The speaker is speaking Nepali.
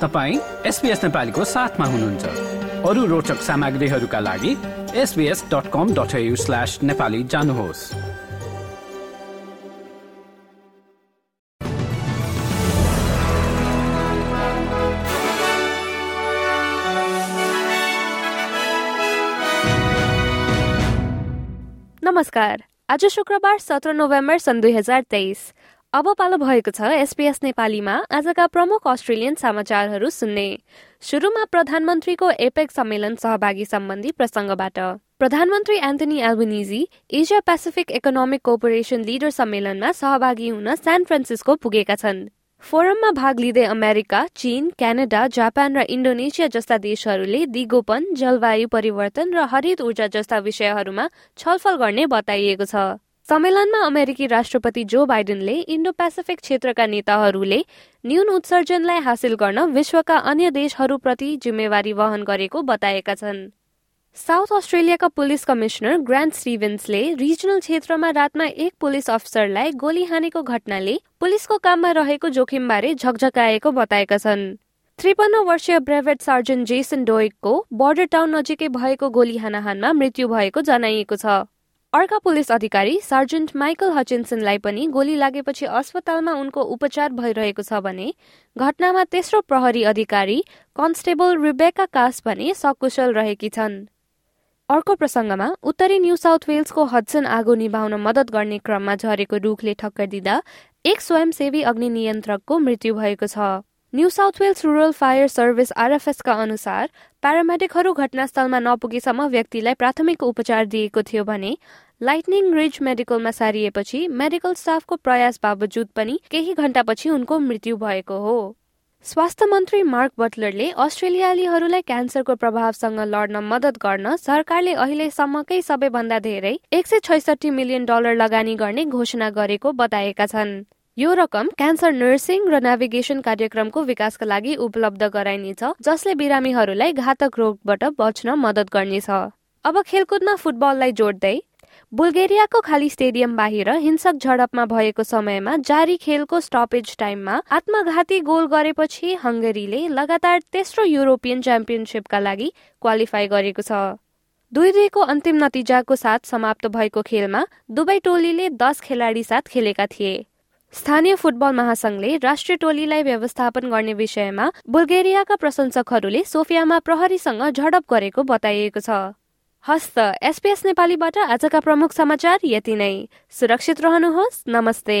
तपाईँ एसपिएस नेपालीको साथमा हुनुहुन्छ। अरू रोचक सामग्रीहरूका लागि SBS dot com dot slash Nepali जानुहोस्। नमस्कार। आज शुक्रबार सत्र नोभेम्बर सन् दुई हजार तेइस। अब पालो भएको छ एसपीएस नेपालीमा आजका प्रमुख अस्ट्रेलियन समाचारहरू सुन्ने। सुरुमा प्रधानमन्त्रीको एपेक सम्मेलन सहभागी सम्बन्धी प्रसङ्गबाट। प्रधानमन्त्री Anthony Albanese Asia Pacific economic cooperation leader सम्मेलनमा सहभागी हुन सान फ्रान्सिस्को पुगेका छन्। फोरममा भाग लिँदै अमेरिका चीन क्यानाडा जापान र इन्डोनेसिया जस्ता देशहरूले दिगोपन जलवायु परिवर्तन र हरित ऊर्जा जस्ता विषयहरूमा छलफल गर्ने बताइएको छ। सम्मेलनमा अमेरिकी राष्ट्रपति जो बाइडेनले इन्डो पेसिफिक क्षेत्रका नेताहरूले न्यून उत्सर्जनलाई हासिल गर्न विश्वका अन्य देशहरूप्रति जिम्मेवारी वहन गरेको बताएका छन्। साउथ अस्ट्रेलियाका पुलिस कमिश्नर ग्रान्ड स्टिभेन्सले रिजनल क्षेत्रमा रातमा एक पुलिस अफसरलाई गोली हानेको घटनाले पुलिसको काममा रहेको जोखिमबारे झकझकाएको बताएका छन्। त्रिपन्न वर्षीय ब्रेभेट सार्जन जेसन डोइकको बोर्डर टाउन नजिकै भएको गोली हानाहानमा मृत्यु भएको जनाइएको छ। अर्का पुलिस अधिकारी सार्जेन्ट माइकल हचिन्सनलाई पनि गोली लागेपछि अस्पतालमा उनको उपचार भइरहेको छ भने घटनामा तेस्रो प्रहरी अधिकारी कन्स्टेबल रिबेका कास भने सकुशल रहेकी छन्। अर्को प्रसङ्गमा उत्तरी न्यू साउथ वेल्सको हडसन आगो निभाउन मद्दत गर्ने क्रममा झरेको रुखले ठक्कर दिँदा एक स्वयंसेवी अग्नि नियन्त्रकको मृत्यु भएको छ। New South Wales rural fire service आरएफएसका अनुसार प्यारामेडिकहरू घटनास्थलमा नपुगेसम्म व्यक्तिलाई प्राथमिक उपचार दिएको थियो भने लाइटनिङ रिज मेडिकलमा सारिएपछि मेडिकल स्टाफको प्रयास बावजुद पनि केही घण्टापछि उनको मृत्यु भएको हो। स्वास्थ्य मन्त्री मार्क बटलरले अस्ट्रेलियालीहरूलाई क्यान्सरको प्रभावसँग लड्न मद्दत गर्न सरकारले अहिलेसम्मकै सबैभन्दा धेरै एक सय छैसठी मिलियन डलर लगानी गर्ने घोषणा गरेको बताएका छन्। यो रकम क्यान्सर नर्सिङ र नेभिगेसन कार्यक्रमको विकासका लागि उपलब्ध गराइनेछ जसले बिरामीहरूलाई घातक रोगबाट बच्न मद्दत गर्नेछ। अब खेलकुदमा फुटबललाई जोड्दै बुल्गेरियाको खाली स्टेडियम बाहिर हिंसक झडपमा भएको समयमा जारी खेलको स्टपेज टाइममा आत्मघाती गोल गरेपछि हङ्गेरीले लगातार तेस्रो युरोपियन च्याम्पियनसिपका लागि क्वालिफाई गरेको छ। दुई दुईको अन्तिम नतिजाको साथ समाप्त भएको खेलमा दुवै टोलीले दस खेलाडी साथ खेलेका थिए। स्थानीय फुटबल महासंघले राष्ट्रिय टोलीलाई व्यवस्थापन गर्ने विषयमा बुल्गेरियाका प्रशंसकहरूले सोफियामा प्रहरीसँग झडप गरेको बताइएको छ। हस्त एसपीएस नेपालीबाट आजका प्रमुख समाचार यति नै। सुरक्षित रहनुहोस्। नमस्ते।